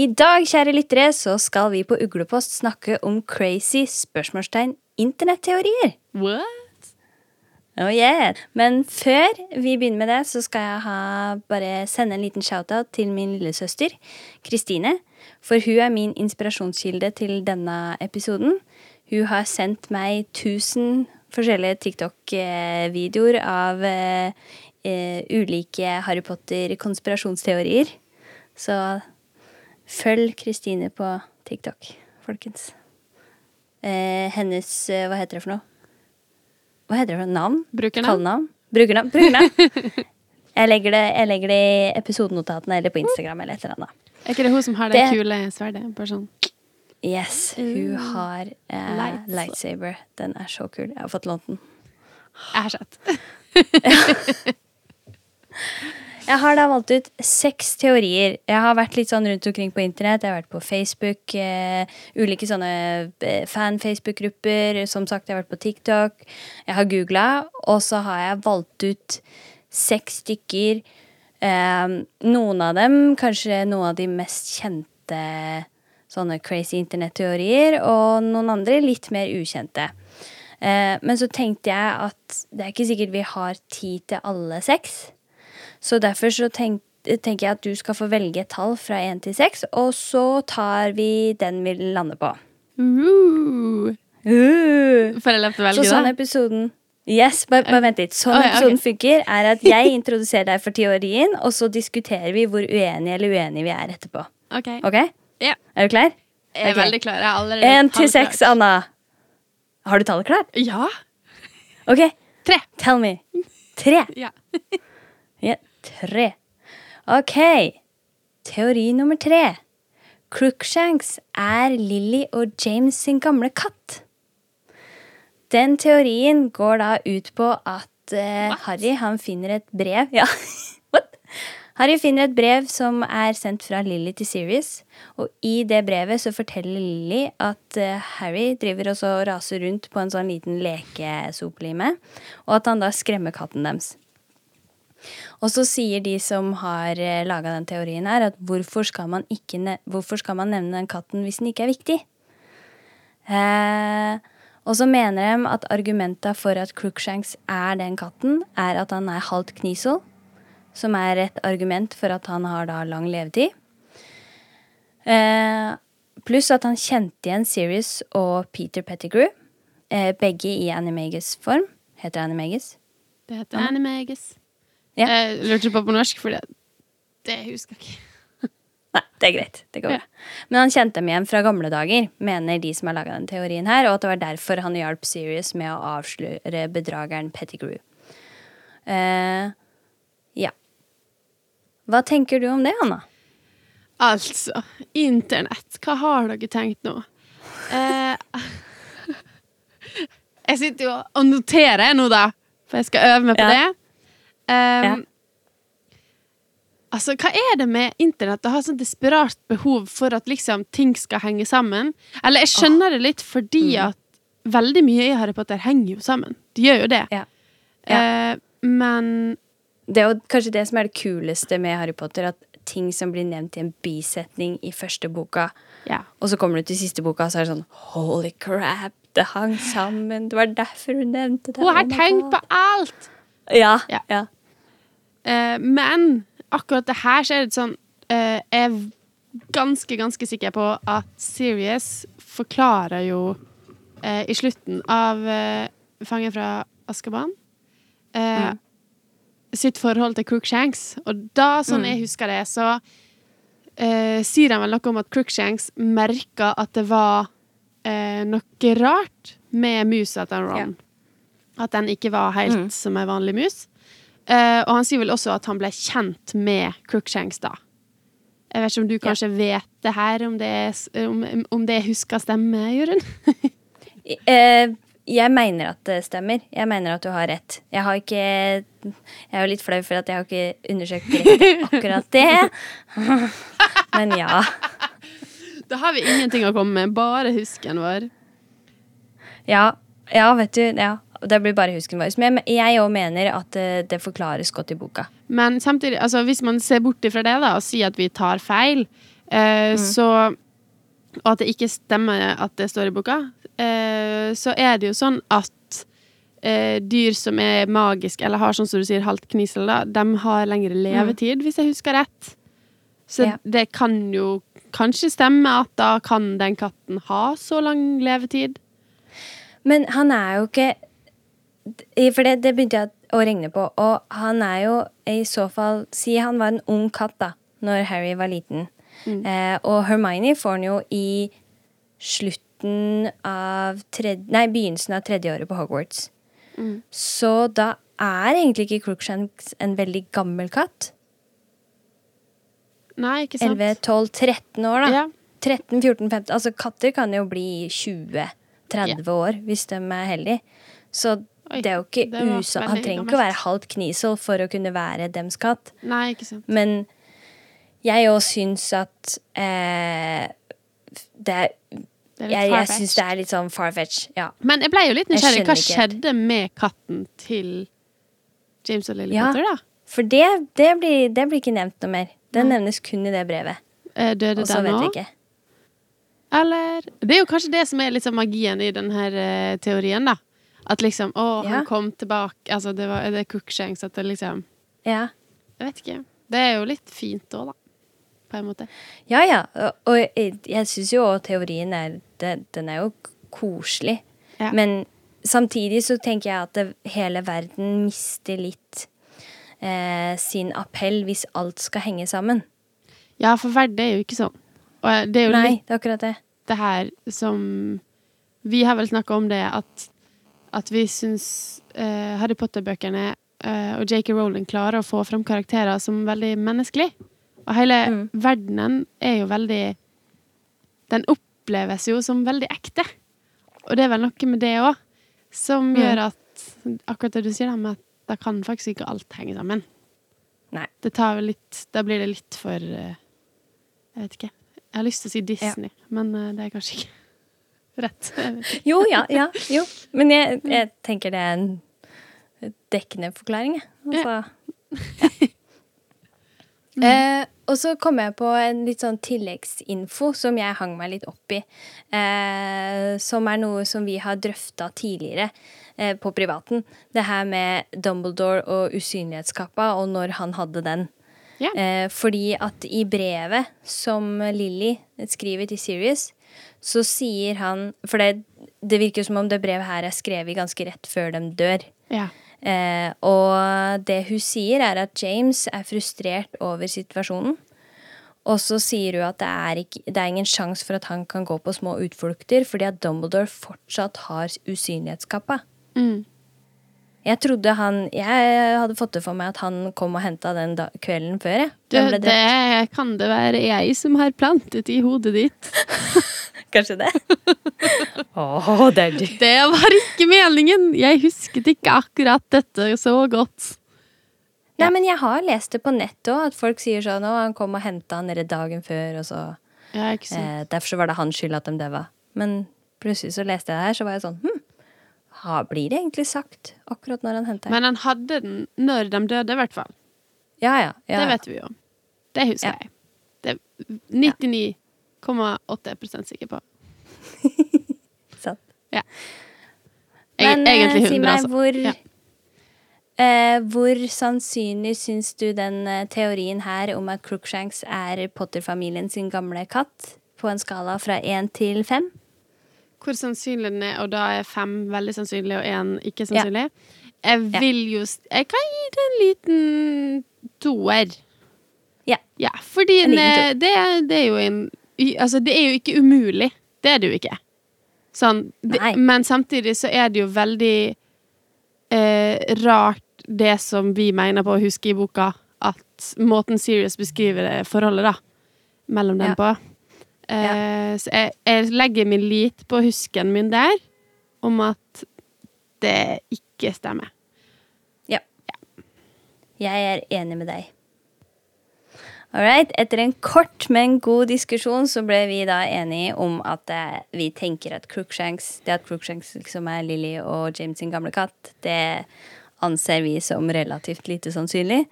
I dag, kjære lyttere, så skal vi på Uglepost snakke om crazy spørsmålstegn internetteorier. What? Oh yeah. Men før vi begynner med det, så skal jeg ha, bare sende en liten shout-out til min lillesøster Kristine. For hun er min inspirasjonskilde til denne episoden. Hun har sendt meg 1000 forskjellige TikTok-videoer av uh, ulike Harry Potter-konspirasjonsteorier. Så følg Kristine på TikTok, folkens. Eh, hennes eh, Hva heter det for noe? Hva heter det for noe? Navn? Brukernavn? Kallenavn? Brukernavn. Brukernavn. jeg, legger det, jeg legger det i episodenotatene eller på Instagram eller et eller annet. Er ikke det hun som har det, Det- kule sverdet? Bare sånn. Yes, hun Mm. har eh, Lights. lightsaber. Den er så kul. Jeg har fått lånt den. Jeg har sett. Jeg har da valgt ut seks teorier. Jeg har vært litt sånn rundt omkring på internett. Jeg har vært på Facebook, uh, ulike sånne eh, fan-Facebook-grupper. Som sagt, jeg har vært på TikTok. Jeg har googla, og så har jeg valgt ut seks stykker. Uh, noen av dem kanskje noen av de mest kjente sånne crazy internetteorier, og noen andre litt mer ukjente. Eh, men så tenkte jeg at det er ikke sikkert vi har tid til alle seks. Så derfor så tenk, tenker jeg at du skal få velge et tall fra én til seks, og så tar vi den vi lander på. Uh. Får jeg lov til å Så sånn episoden Yes, bare, bare vent litt. Sånn oh, ja, episoden ok. funker, er at jeg introduserer deg for teorien, og så diskuterer vi hvor uenige eller uenige vi er etterpå. Ok. Ok? Ja. Er du klar? Jeg er okay. veldig klar. Jeg har allerede Én til tallet seks, klart. Anna. Har du tallet klart? Ja. Ok, Tre. tell me. Tre. Ja. Tre. Ok. Teori nummer tre. Crookshanks er Lily og James sin gamle katt. Den teorien går da ut på at uh, Harry han finner et brev Ja, what? Harry finner et brev som er sendt fra Lily til Sirius. Og i det brevet så forteller Lily at uh, Harry driver og raser rundt på en sånn liten lekesopelime, og at han da skremmer katten deres. Og så sier de som har laga den teorien her, at hvorfor skal, man hvorfor skal man nevne den katten hvis den ikke er viktig? Eh, og så mener de at argumenta for at Crookshanks er den katten, er at han er halvt knisel, som er et argument for at han har da lang levetid. Eh, pluss at han kjente igjen Sirius og Peter Pettigrew, eh, begge i Animagus-form. Heter det Animagus? Det heter Animagus. Ja. Jeg lurte på på norsk, for det, det husker jeg ikke. Nei, det er greit. Det går bra. Men han kjente dem igjen fra gamle dager, mener de som har laga den teorien her, og at det var derfor han hjalp Sirius med å avsløre bedrageren Pettigrew. Uh, ja. Hva tenker du om det, Anna? Altså, internett. Hva har dere tenkt nå? Eh, jeg sitter jo og noterer nå, da, for jeg skal øve meg på Ja. det. Um, Ja. Altså, hva er det med internett å ha sånn desperat behov for at liksom ting skal henge sammen? Eller jeg skjønner det litt fordi Mm. at veldig mye i Harry Potter henger jo sammen. De gjør jo det. Ja. Eh, men Det er jo kanskje det som er det kuleste med Harry Potter, at ting som blir nevnt i en bisetning i første boka, ja. og så kommer du til siste boka, så er det sånn Holy crap, det hang sammen. Det var derfor hun nevnte det. Hun har Oh tenkt på alt! Ja. Ja. Eh, men akkurat det her så er det sånn eh, Jeg er ganske, ganske sikker på at Sirius forklarer jo eh, i slutten av eh, Fangen fra Askeban eh, Mm. sitt forhold til Crookshanks. Og da, sånn Mm. jeg husker det, så eh, sier han vel noe om at Crookshanks merka at det var eh, noe rart med musa til Ron. At den ikke var helt Mm. som ei vanlig mus. Eh, og han sier vel også at han ble kjent med Crookshanks da. Jeg vet ikke om du kanskje vet det her, om det, er om, om det husker stemmer, Jørund? uh, jeg mener at det stemmer. Jeg mener at du har rett. Jeg har ikke Jeg er jo litt flau for at jeg har ikke undersøkt akkurat det. Men ja. Da har vi ingenting å komme med, bare husken vår. Ja, ja vet du. Ja. Det blir bare husken vår. Men jeg òg mener at det, det forklares godt i boka. Men samtidig, altså, hvis man ser bort ifra det da, og sier at vi tar feil, Eh, Så Og at det ikke stemmer at det står i boka. Eh, så er det jo sånn at eh, dyr som er magiske, eller har sånn som du sier halvt knisel, da, de har lengre levetid, hvis jeg husker rett. Så Ja. det kan jo kanskje stemme at da kan den katten ha så lang levetid. Men han er jo ikke For det, det begynte jeg å regne på. Og han er jo i så fall Si han var en ung katt da når Harry var liten. Eh, og Hermione får han jo i slutten av tredje, Nei, begynnelsen av tredje året på Hogwarts. Så da er egentlig ikke Crookshanks en veldig gammel katt. Nei, ikke sant? 11, 12, 13 år, da. Ja. 13, 14, 15 Altså, katter kan jo bli 20-30 år hvis de er heldige. Så Oi, det er jo ikke usa... Han trenger ikke å være halvt knisel for å kunne være dems katt. Nei, ikke sant. Men jeg òg syns at eh, det er Det er Jeg, jeg syns det er litt sånn far-fetch. Ja. Men jeg ble jo litt nysgjerrig. Hva skjedde med katten til James og Lily Ja. Potter, da? For det, det, blir, det blir ikke nevnt noe mer. Det nevnes kun i det brevet. Eh, Døde den òg? Eller Det er jo kanskje det som er sånn magien i denne uh, teorien, da. At liksom Å, Ja. han kom tilbake Altså, det var det er Cookshanks at det liksom Ja. Jeg vet ikke. Det er jo litt fint òg, da. På en måte. Ja, ja. Og, og jeg, jeg syns jo teorien er den, den er jo koselig. Ja. Men samtidig så tenker jeg at det, hele verden mister litt eh, sin appell hvis alt skal henge sammen. Ja, for verden er jo ikke sånn. Og det er jo Nei, litt det er akkurat det. det her som Vi har vel snakka om det, at, at vi syns eh, Harry Potter-bøkene eh, og J.K. Rowling klarer å få fram karakterer som veldig menneskelige. Og hele Mm. verdenen er jo veldig Den oppleves jo som veldig ekte. Og det er vel noe med det òg som Mm. gjør at Akkurat det du sier, med at da kan faktisk ikke alt henge sammen. Nei. Det tar vel litt Da blir det litt for eh, Jeg vet ikke. Jeg har lyst til å si Disney, men eh, det er kanskje ikke rett. Jo, ja, ja, jo. Men jeg, jeg tenker det er en dekkende forklaring, jeg. Altså, ja. eh, og så kom jeg på en litt sånn tilleggsinfo som jeg hang meg litt opp i. Eh, som er noe som vi har drøfta tidligere eh, på privaten. Det her med Dumbledore og usynlighetskappa, og når han hadde den. Eh, fordi at i brevet som Lilly skriver til Sirius, så sier han For det, det virker som om det brevet her er skrevet ganske rett før de dør. Ja. Eh, og det hun sier, er at James er frustrert over situasjonen. Og så sier hun at det er, ikke, det er ingen sjanse for at han kan gå på små utflukter, fordi at Dumbledore fortsatt har usynlighetskappa. Mm. Jeg trodde han Jeg hadde fått det for meg at han kom og henta den da, kvelden før. Jeg. Du, det kan det være jeg som har plantet i hodet ditt. Kanskje det? Å, det er du. Det var ikke meningen! Jeg husket ikke akkurat dette så godt. Nei, men jeg har lest det på nettet òg, at folk sier sånn Å, han kom og henta han redd dagen før, og så Ja, ikke sant. eh, Derfor så var det hans skyld at de daua. Men plutselig så leste jeg det her, så var jeg sånn Hm, ha, blir det egentlig sagt akkurat når han henta Men han hadde den når de døde, i hvert fall. Ja, ja. ja. Det vet vi jo. Det husker Ja. jeg. Det er 99,8% sikker på. Sant. Ja. Men Eg- eh, egentlig si meg, altså. hvor, Ja. eh, hvor sannsynlig syns du den eh, teorien her om at Crookshanks er Potter-familien sin gamle katt, på en skala fra én til fem? Hvor sannsynlig den er, og da er fem veldig sannsynlig og én ikke Ja. sannsynlig. Jeg vil jo Jeg kan gi det en liten toer. Ja. Ja, fordi En det, det er jo en Altså, det er jo ikke umulig. Det er det jo ikke. Sånn, det, men samtidig så er det jo veldig eh, rart det som vi mener på å huske i boka, at måten Sirius beskriver det forholdet da, mellom dem Ja. på. Eh, Så jeg, jeg legger min lit på husken min der, om at det ikke stemmer. Ja Jeg er enig med deg. All right. Etter en kort, men god diskusjon så ble vi da enige om at eh, vi tenker at Crookshanks Det at Crookshanks liksom er Lily og James sin gamle katt, det anser vi som relativt lite sannsynlig.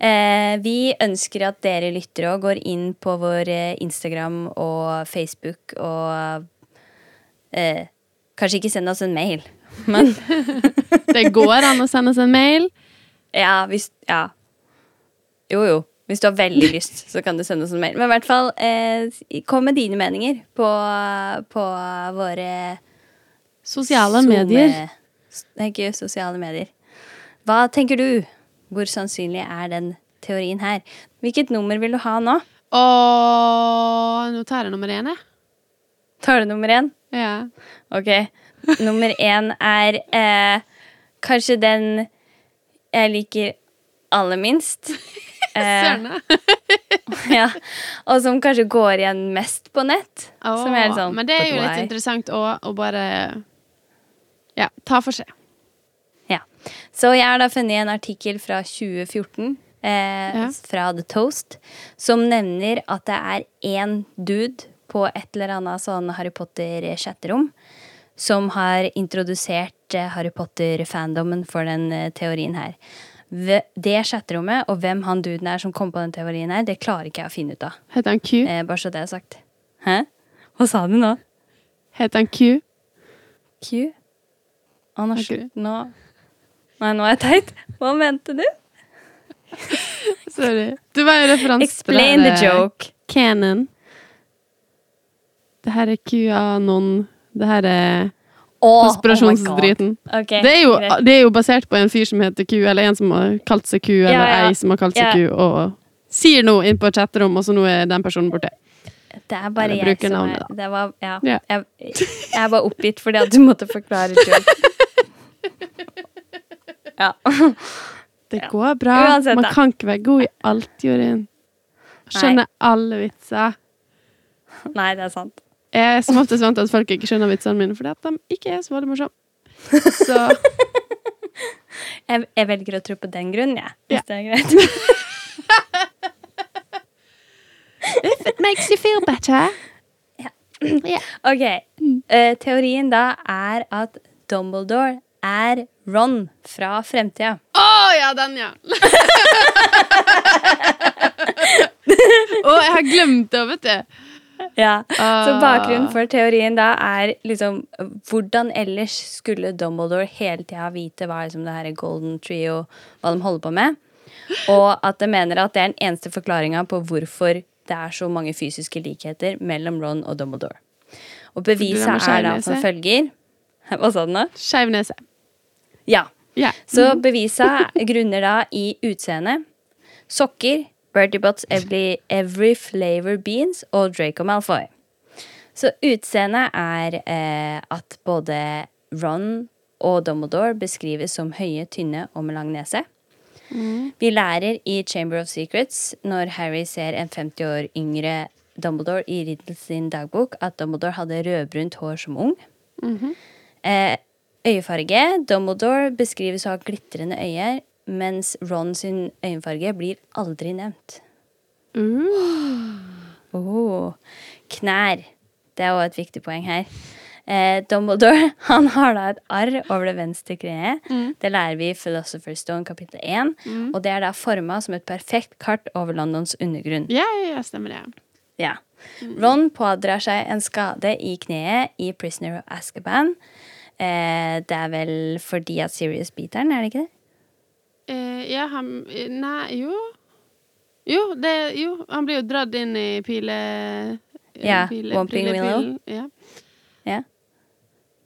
Eh, vi ønsker at dere lyttere òg går inn på vår eh, Instagram og Facebook og eh, Kanskje ikke send oss en mail, men Det går an å sende oss en mail. ja, hvis Ja. Jo, jo. Hvis du har veldig lyst, så kan du sende oss en mail. Men i hvert fall, eh, kom med dine meninger på, på våre Sosiale Zoom- medier. Ikke sosiale medier. Hva tenker du? Hvor sannsynlig er den teorien her? Hvilket nummer vil du ha nå? Og nå tar jeg nummer én, jeg. Tar du nummer én? Ja. Ok. Nummer én er eh, kanskje den jeg liker aller minst. Eh, ja. Og som kanskje går igjen mest på nett. som er sånn Men det er jo litt interessant å, å bare Ja, ta for seg. Ja. Så jeg har da funnet en artikkel fra 2014 eh, Ja. fra The Toast som nevner at det er én dude på et eller annet sånn Harry Potter-chatterom som har introdusert eh, Harry Potter-fandomen for den eh, teorien her. Det chatterommet og hvem han duden er som kom på den teorien her, det klarer ikke jeg å finne ut av. Heter han Q? Eh, bare så det er sagt. Hæ? Hva sa du nå? Heter han Q? Q? Nå Ok. slutt nå. Nei, nå er jeg teit. Hva mente du? Sorry. Du var jo referanse Explain the joke. Canon. Det her er QAnon. Det her er Oh, konspirasjonsdriten. Ok, det, er jo, det er jo basert på en fyr som heter Q, eller en som har kalt seg Q, eller Ja, ja. ei som har kalt seg Ja. Q, og sier noe inn på et chatterom, og så nå er den personen borte. Det er bare Eller jeg som navnet, er det var, ja. Ja. Jeg, jeg var oppgitt fordi at du måtte forklare joke. Ja. Det går bra. Uansett, Man kan ikke være god i alt, Jorin. Skjønner alle vitser. Nei, det er sant. Jeg er som oftest vant at folk ikke skjønner vitsene mine, fordi at de ikke er så veldig morsomme. Så Jeg, jeg velger å tro på den grunnen, jeg. Hvis Ja. det er greit. If it makes you feel better. Ja Ok. Uh, teorien da er at Dumbledore er Ron fra fremtida. Å ja, den, ja! Å, jeg har glemt det, vet du. Ja. Så Ah. bakgrunnen for teorien da er liksom Hvordan ellers skulle Dumbledore hele tida vite hva liksom det her er Golden Trio, hva de holder på med? Og at de mener at det er den eneste forklaringa på hvorfor det er så mange fysiske likheter mellom Ron og Dumbledore. Og beviset er da som følger Hva sa du nå? Skeiv nese. Ja. Ja. Så beviset grunner da i utseende, sokker, Bertie Botts Every, every Flavor Beans og Draco Malfoy. Så utseendet er eh, at både Ron og Dumbledore beskrives som høye, tynne og med lang nese. Vi lærer i Chamber of Secrets, når Harry ser en 50 år yngre Dumbledore i Riddle sin dagbok, at Dumbledore hadde rødbrunt hår som ung. Eh, øyefarge. Dumbledore beskrives å ha glitrende øyer, mens Ron sin øyenfarge blir aldri nevnt. Mm. Oh. Knær. Det er også et viktig poeng her. Eh, Dumbledore han har da et arr over det venstre kneet. Det lærer vi i Philosopher's Stone kapittel 1. Og det er da forma som et perfekt kart over Londons undergrunn. Ja, ja, ja, stemmer det. Ja. Ron pådrar seg en skade i kneet i Prisoner of Azkaban. Eh, det er vel fordi at Sirius biter den, er det ikke det? Eh, ja, han Nei, jo. Jo, det, jo, han blir jo dratt inn i pile... Ja, pile- Whomping pile- Ja. Ja.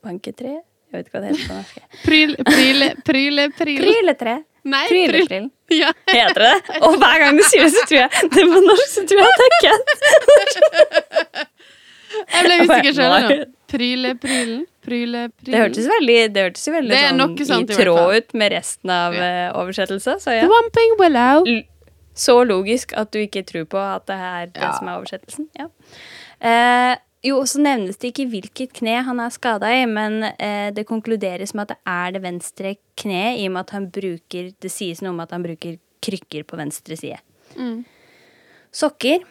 Banketre? Jeg vet ikke hva det heter på norsk. Pryl, pryle, pryle, pryle. Pryletre. Nei. Pryletrill. Ja. Heter det det? Og hver gang du sier det, så tror jeg det på norsk, så tror jeg det er kødd. Jeg ble usikker sjøl nå. Pryle, prylen. Pryle, prylen. Det hørtes, veldig, det hørtes veldig Det sånn sånt i tråd ut med resten av Ja. eh, oversettelse. Så ja. Willow. Så logisk at du ikke tror på at det er det Ja. som er oversettelsen. Ja. Eh, jo, så nevnes det ikke hvilket kne han er skada i, men eh, det konkluderes med at det er det venstre kneet, i og med at han bruker Det sies noe om at han bruker krykker på venstre side. Mm. Sokker.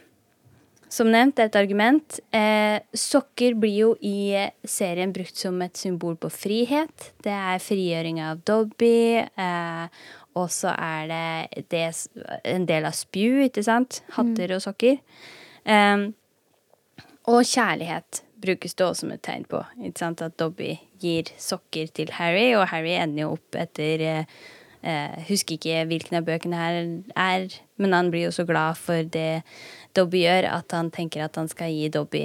Som nevnt, et argument. Eh, sokker blir jo i serien brukt som et symbol på frihet. Det er frigjøring av Dobby. Eh, og så er det, det en del av spju, ikke sant? Hatter og sokker. Eh, og kjærlighet brukes det også som et tegn på. Ikke sant? At Dobby gir sokker til Harry, og Harry ender jo opp etter eh, eh, Husker ikke hvilken av bøkene her er, men han blir jo så glad for det Dobby gjør, at han tenker at han skal gi Dobby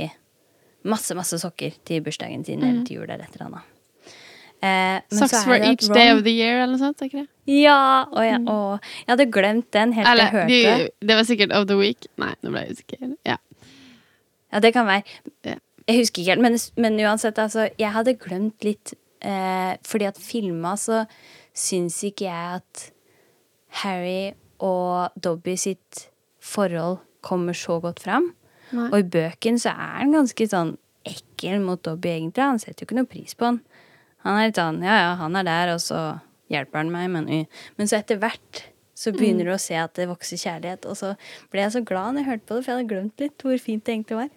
masse, masse sokker til bursdagen sin eller til jul eller et eller annet. Eh, Socks for each Ron- day of the year, eller noe sånt? ikke det? Ja! og ja og jeg hadde glemt den helt til jeg hørte. de, det var sikkert of the week. Nei, nå ble jeg usikker. Ja. Ja, det kan være. Jeg husker ikke helt, men, men uansett, altså, jeg hadde glemt litt eh, Fordi at filma så syns ikke jeg at Harry og Dobby sitt forhold kommer så godt fram. Nei. Og i bøken så er han ganske sånn ekkel mot Dobby, egentlig. Han setter jo ikke noe pris på han. Han er litt sånn ja, ja, han er der, og så hjelper han meg, men. Men så etter hvert så begynner du å se at det vokser kjærlighet, og så ble jeg så glad når jeg hørte på det, for jeg hadde glemt litt hvor fint det egentlig var.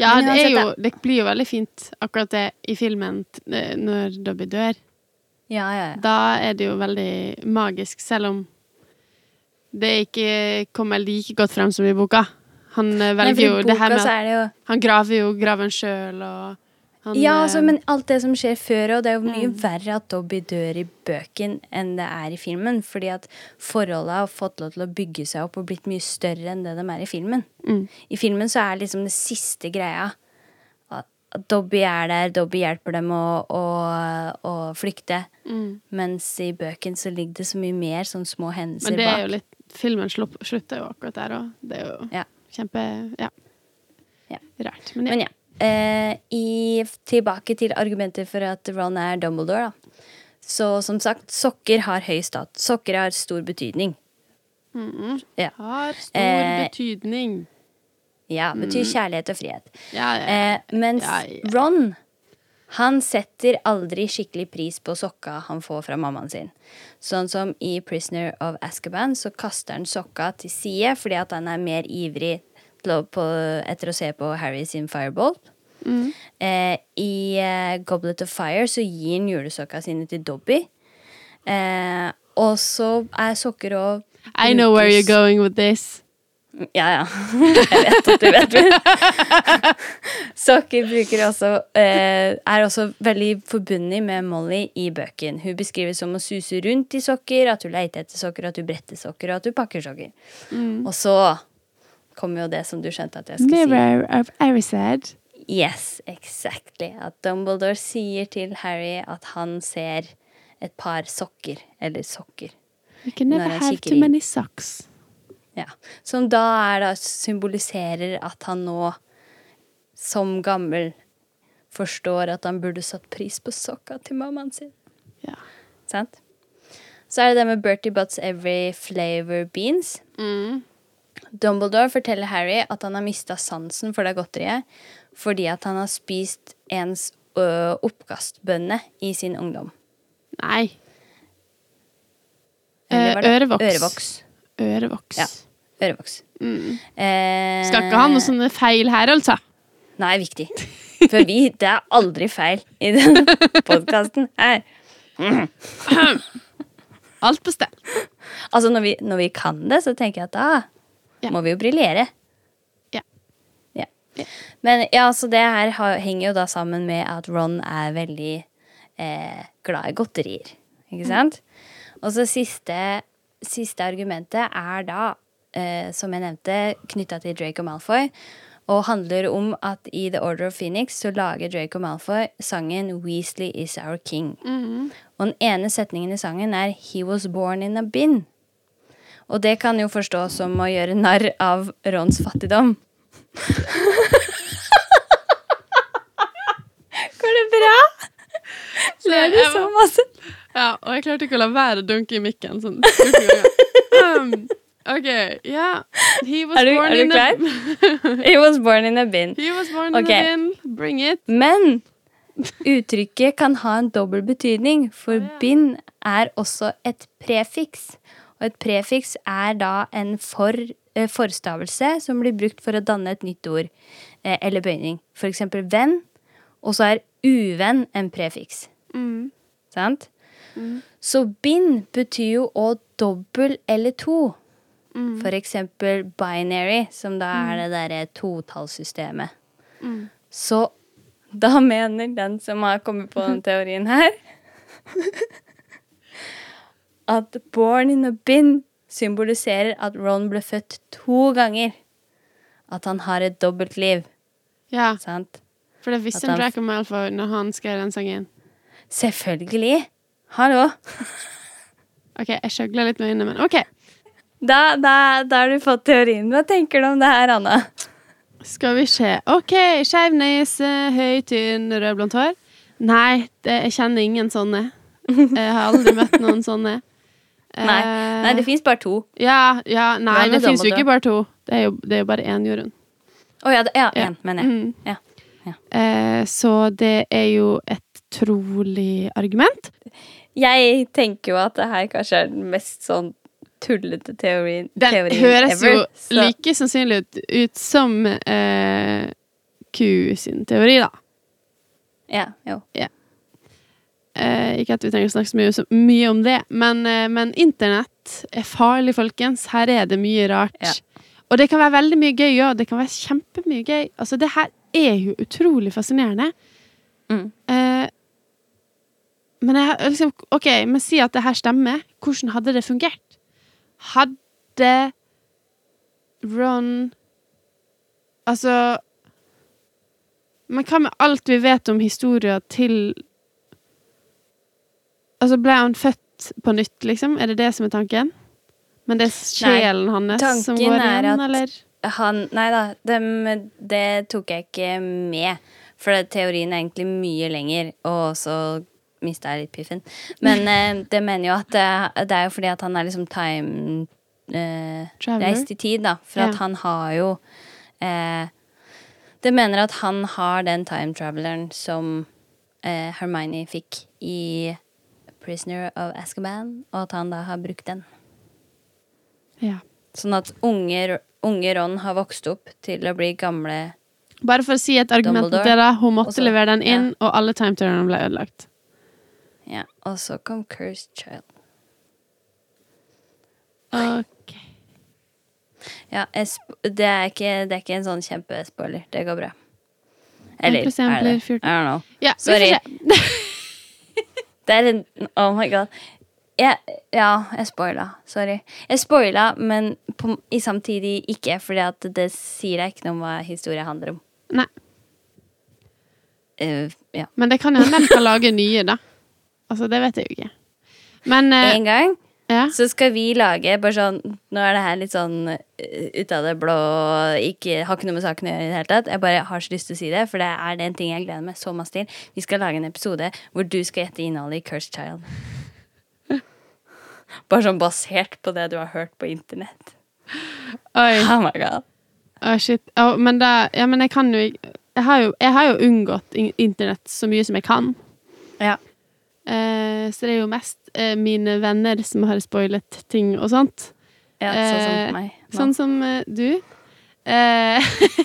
Ja, det, er jo, det blir jo veldig fint akkurat det i filmen eh, når Dobby dør. Ja, ja, ja. Da er det jo veldig magisk, selv om det ikke kommer like godt frem som i boka. Han eh, velger jo det her med det jo Han graver jo graven sjøl, og han Ja, eh, altså, men alt det som skjer før, og det er jo mye Mm. verre at Dobby dør i bøken enn det er i filmen, fordi at forholdet har fått lov til å bygge seg opp og blitt mye større enn det de er i filmen. Mm. I filmen så er liksom det siste greia at Dobby er der, Dobby hjelper dem å, å, å flykte, Mm. mens i bøken så ligger det så mye mer sånn små hendelser Men det er bak. jo litt Filmen slutter jo akkurat der òg. Det er jo Ja. kjempe Ja. Ja. Rart. Men ja. Men ja. Eh, i, tilbake til argumenter for at Ron er Dumbledore, da. Så som sagt, sokker har høy stat. Sokker har stor betydning. Mm. Ja. Har stor Eh, betydning. Ja, betyr kjærlighet og frihet. Ja, ja. Eh, mens. Ron, han setter aldri skikkelig pris på sokka han får fra mammaen sin. Sånn som i Prisoner of Azkaban så kaster han sokka til side fordi at han er mer ivrig på, etter å se på Harry sin fireball. Mm. Eh, I eh, Goblet of Fire så gir han julesokka sine til Dobby. Eh, og så er sokker og I know where you're going with this. Ja, ja. Jeg vet at du vet det. Sokker bruker også, eh, er også veldig forbundet med Molly i bøken. Hun beskrives som å suse rundt i sokker, at hun leter etter sokker, at hun bretter sokker, og at hun pakker sokker. Mm. Og så kommer jo det som du skjønte at jeg skulle si. Mirror of Erised. Yes, exactly. At Dumbledore sier til Harry at han ser et par sokker, eller sokker. You can never have too many socks. Ja. Som da er da symboliserer at han nå, som gammel, forstår at han burde satt pris på sokka til mammaen sin. Ja. Sant? Så er det det med Bertie Butts Every Flavor Beans. Mm. Dumbledore forteller Harry at han har mista sansen for det godteriet fordi at han har spist ens ø, oppkastbønne i sin ungdom. Nei. Ørevoks. Ørevoks. Ørevoks. Ja. Ørevoks. Mm. Eh, Skal ikke ha noe sånne feil her, altså. Nei, viktig. For vi, det er aldri feil i denne podkasten her. Alt på stell. Altså, når vi, når vi kan det, så tenker jeg at da Ja. må vi jo briljere. Ja. Ja. Men ja, så det her henger jo da sammen med at Ron er veldig eh, glad i godterier. Ikke sant? Og så siste, siste argumentet er da, eh, som jeg nevnte, knytta til Draco Malfoy. Og handler om at i The Order of Phoenix så lager Draco Malfoy sangen 'Weasley is our king'. Mm. Og den ene setningen i sangen er 'He was born in a bin'. Og det kan jo forstås som å gjøre narr av Rons fattigdom. Går det bra? Ler du så masse? Ja, og jeg klarte ikke å la være å dunke i mikken sånn Um, OK, ja. He was Er du- born er du in a He was born in a bin. He was born okay. in a bin. Bring it. Men uttrykket kan ha en dobbel betydning, for oh, yeah. bin er også et prefiks. Og et prefiks er da en for eh, forstavelse som blir brukt for å danne et nytt ord eh, eller bøyning. For eksempel venn, og så er uvenn en prefiks. Mm. Sant? Så bind betyr jo å dobbel eller to. Mm. For eksempel binary, som da er det derre totallssystemet. Mm. Så da mener den som har kommet på den teorien her At born in a bin symboliserer at Ron ble født to ganger. At han har et dobbeltliv. Ja, Sant? for det visste Draco Malfoy når han skrev den sangen. Selvfølgelig. Hallo. OK, jeg skjøgler litt med øynene, men OK. Da, da, da har du fått teorien. Hva tenker du om det her, Anna? Skal vi se. OK, skeiv nese, høy, tynn, rødblondt hår. Nei, det, jeg kjenner ingen sånne. Jeg har aldri møtt noen sånne. Nei, Eh, Nei det fins bare to. Ja, ja, nei, Hva det fins jo ikke bare to. Det er jo, det er jo bare én, Jorunn. Å ja, det, ja, Ja. én, mener jeg. Mm. Ja. Eh, så det er jo et trolig argument. Jeg tenker jo at det her kanskje er den mest sånn tullete teorien, Den teorien høres ever. jo så- like sannsynlig ut, ut som eh, Q sin teori, da. Ja, jo. Eh, ikke at vi trenger å snakke så mye, så mye om det, men, eh, men internett er farlig, folkens. Her er det mye rart. Ja. Og det kan være veldig mye gøy òg. Det kan være kjempemye gøy. Altså, det her er jo utrolig fascinerende. Mm. Eh, men jeg liksom OK, men si at det her stemmer. Hvordan hadde det fungert? Hadde Ron Altså Men hva med alt vi vet om historia til Altså, ble han født på nytt, liksom? Er det det som er tanken? Men det er sjelen hans som går igjen, eller? Han Nei da, det, det tok jeg ikke med. For teorien er egentlig mye lenger, og så mista jeg litt piffen. Men eh, det mener jo at det, det er jo fordi at han er liksom time eh, Reist i tid, da. For Ja. at han har jo eh, Det mener at han har den time traveleren som eh, Hermione fikk i Prisoner of Azkaban, og at han da har brukt den. Ja. Sånn at unge, unge Ron har vokst opp til å bli gamle Bare for å si et argument til dere. Hun måtte Også- levere den inn, ja. og alle timeturnerne ble ødelagt. Ja, Og så kom Cursed Child. Ok. Ja, det, er ikke, det er ikke en sånn kjempespoiler. Det går bra. Eller er det? I don't know. Ja, Sorry. Det er en Oh my god. Jeg, ja, jeg spoila. Sorry. Jeg spoila, men på, i samtidig ikke, fordi at det sier deg ikke noe om hva historien handler om. Nei, Uh, ja. men det kan hende de kan lage nye, da. Altså, det vet jeg jo ikke. Men eh, En gang ja. så skal vi lage bare sånn Nå er det her litt sånn eh, ut av det blå, ikke, har ikke noe med saken å gjøre i det hele tatt. Jeg bare har så lyst til å si det, for det er det en ting jeg gleder meg så masse til. Vi skal lage en episode hvor du skal gjette innholdet i Cursed Child. Bare sånn basert på det du har hørt på internett. Oi. Oh my god. Å, shit. Oh, men da Ja, men jeg kan jo jeg har jo, jeg har jo unngått internett så mye som jeg kan. Ja. Eh, så det er jo mest eh, mine venner som har spoilet ting og sånt. ja sånn som Eh, meg. nå. Sånn som eh, du. Eh,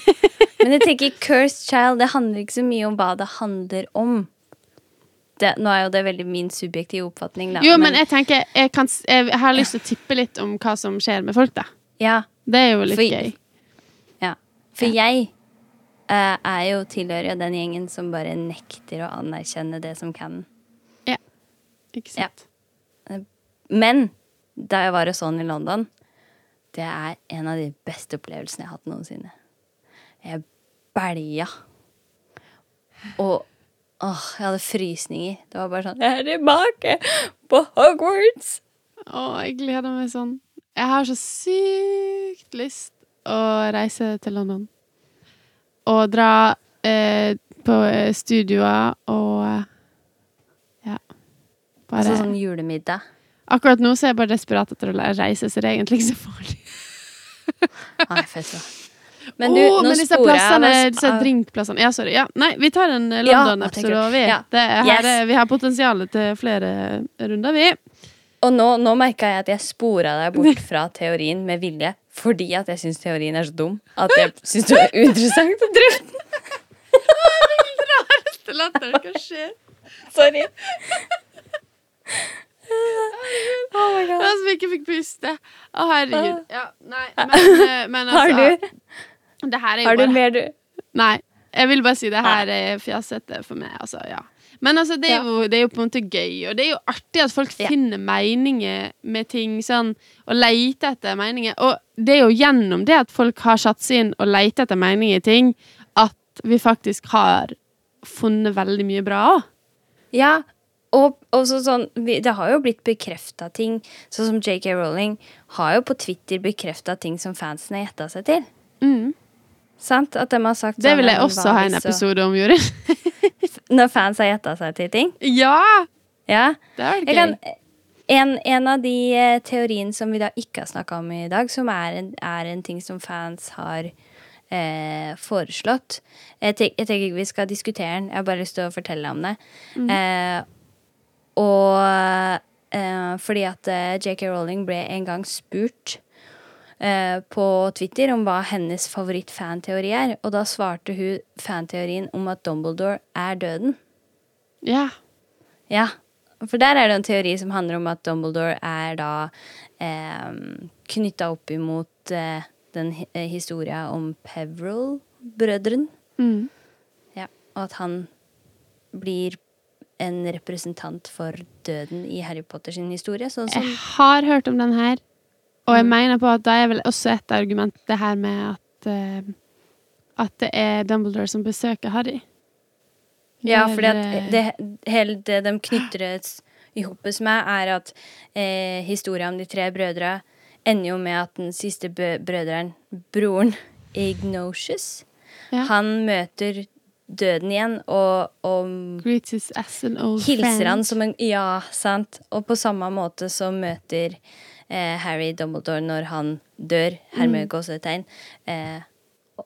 Men jeg tenker Cursed Child, det handler ikke så mye om hva det handler om. Det, nå er jo det veldig min subjektive oppfatning, da. jo, men jeg tenker jeg, kan, jeg har lyst til å tippe litt om hva som skjer med folk, da. ja, Det er jo litt For- gøy. ja. For jeg eh, er jo tilhører jo den gjengen som bare nekter å anerkjenne det som kan. Ikke sant? Men da jeg var hos sånn i London, det er en av de beste opplevelsene jeg har hatt noensinne. Jeg bælja. Og åh, jeg hadde frysninger. Det var bare sånn Jeg er tilbake på Hogwarts! Å, jeg gleder meg sånn. Jeg har så sykt lyst å reise til London. Og dra eh, på eh, studioer og eh, Ja. Bare Altså sånn julemiddag. Akkurat nå så er jeg bare desperat etter å reise, så det er egentlig ikke så farlig. Nei, fett så. Men du, Åh, nå men disse sporer jeg plassene, av- disse drinkplassene Ja, sorry. Ja, nei, vi tar en eh, London-episode, ja, vi. Ja. Det er, Yes. er- vi har potensial til flere runder, vi. Og nå, nå merka jeg at jeg spora deg bort fra teorien med vilje. fordi at jeg syns teorien er så dum at jeg syns det er uinteressant å drøfte den. Det latteren. hva skjer? Sorry. Oh my god. som ikke fikk puste. Å, herregud. Ja, nei, men, men altså Har du, Det her er jo har du bare mer, du? Nei. Jeg vil bare si det her er fjasete for meg. Altså, ja. Men altså, det er, jo, det er jo på en måte gøy, og det er jo artig at folk Ja. finner meninger med ting sånn, og leter etter meninger. Og det er jo gjennom det at folk har satt seg inn og leter etter meninger i ting, at vi faktisk har funnet veldig mye bra òg. Ja, og også sånn Det har jo blitt bekrefta ting, sånn som JK Rowling har jo på Twitter bekrefta ting som fansen har gjetta seg til. Mm. Sant? At de har sagt Det sånn, vil jeg også ha en episode om, Jorunn. Når fans har gjetta seg til ting. ja! Ja. Det er gøy. kan, en, en av de eh, teoriene som vi da ikke har snakka om i dag, som er en, er en ting som fans har eh, foreslått jeg, tenker ikke vi skal diskutere den, jeg har bare lyst til å fortelle om det. Eh, og eh, fordi at eh, JK Rowling ble en gang spurt eh, på Twitter om hva hennes favoritt-fanteori er, og da svarte hun fanteorien om at Dumbledore er døden. Ja. Ja, for der er det en teori som handler om at Dumbledore er da eh, knytta opp imot eh, den eh, historia om Peveril-brødren. Mm. Ja, og at han blir en representant for døden i Harry Potter sin historie. Sånn som Jeg har hørt om den her, og jeg Mm. mener på at da er vel også et argument det her med at uh, at det er Dumbledore som besøker Harry. Ja, eh, det, hele det de knytter det i hopet med, er at eh, historien om de tre brødre ender jo med at den siste brødren, broren Ignatius, Ja. han møter døden igjen og, og hilser han som en Ja, sant. Og på samme måte så møter eh, Harry Dumbledore når han dør, hermed gåsetegn, eh,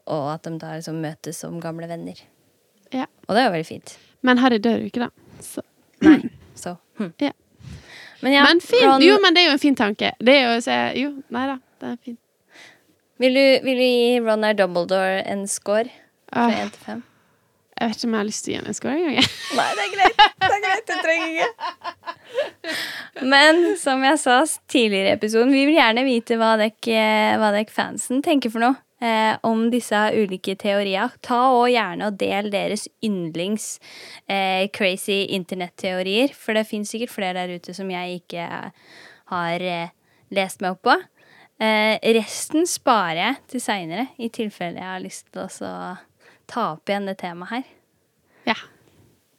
og at de da liksom møtes som gamle venner. Ja. Og det er jo veldig fint. Men Harry dør jo ikke, da. Så. Nei, så hm. Ja. Men ja, men fint. Ron, Jo, men det er jo en fin tanke. Det er jo å se Jo, nei da, det er fint. vil, du, vil du gi Ron R. Dumbledore en score fra én 1 til 5? Jeg vet ikke om jeg har lyst til å gi henne en score engang. jeg. Nei, det er greit. Det er greit, det trenger ikke. Men som jeg sa tidligere i episoden, vi vil gjerne vite hva dere, fansen tenker for noe. Eh, om disse ulike teorier. Ta og gjerne og del deres yndlings eh, crazy internetteorier. For det fins sikkert flere der ute som jeg ikke har eh, lest meg opp på. Eh, resten sparer jeg til seinere, i tilfelle jeg har lyst til å ta opp igjen det temaet her. Ja.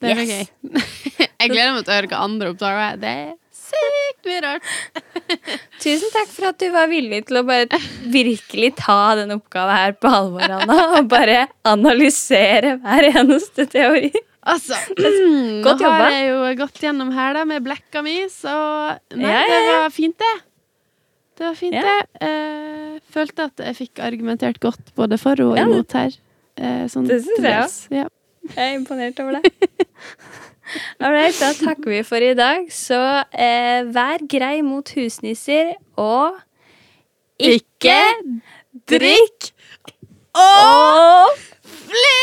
Det blir Yes. gøy. jeg gleder meg til å høre hva andre oppdager. Det er sykt mye rart. Tusen takk for at du var villig til å bare virkelig ta den oppgaven her på alvor, Anna. Og bare analysere hver eneste teori. Altså, mm, Godt nå jobba. har jeg jo gått gjennom her da med blekka mi, så Nei, Ja, ja, det var fint, det. Det var fint, Ja. det. Eh, følte at jeg fikk argumentert godt både for og Ja, imot her. Eh, sånn Det synes jeg òg. Ja. Jeg er imponert over det. Alright, da takker vi for i dag. Så eh, vær grei mot husnisser, og ikke drikk og fly!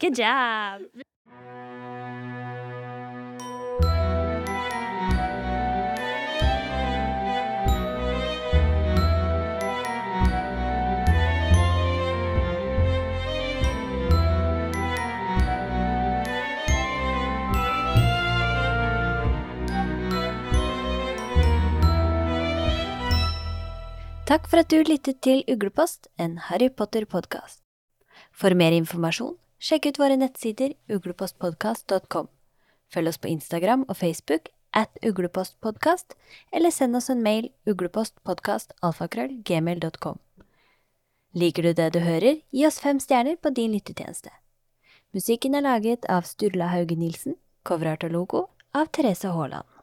Good job. Takk for at du lyttet til Uglepost, en Harry Potter-podkast. For mer informasjon, sjekk ut våre nettsider uglepostpodkast.com. Følg oss på Instagram og Facebook at uglepostpodkast, eller send oss en mail uglepostpodkastalfakrøllgmail.com. Liker du det du hører, gi oss fem stjerner på din lyttetjeneste. Musikken er laget av Sturla Hauge Nilsen, coverart og logo av Therese Haaland.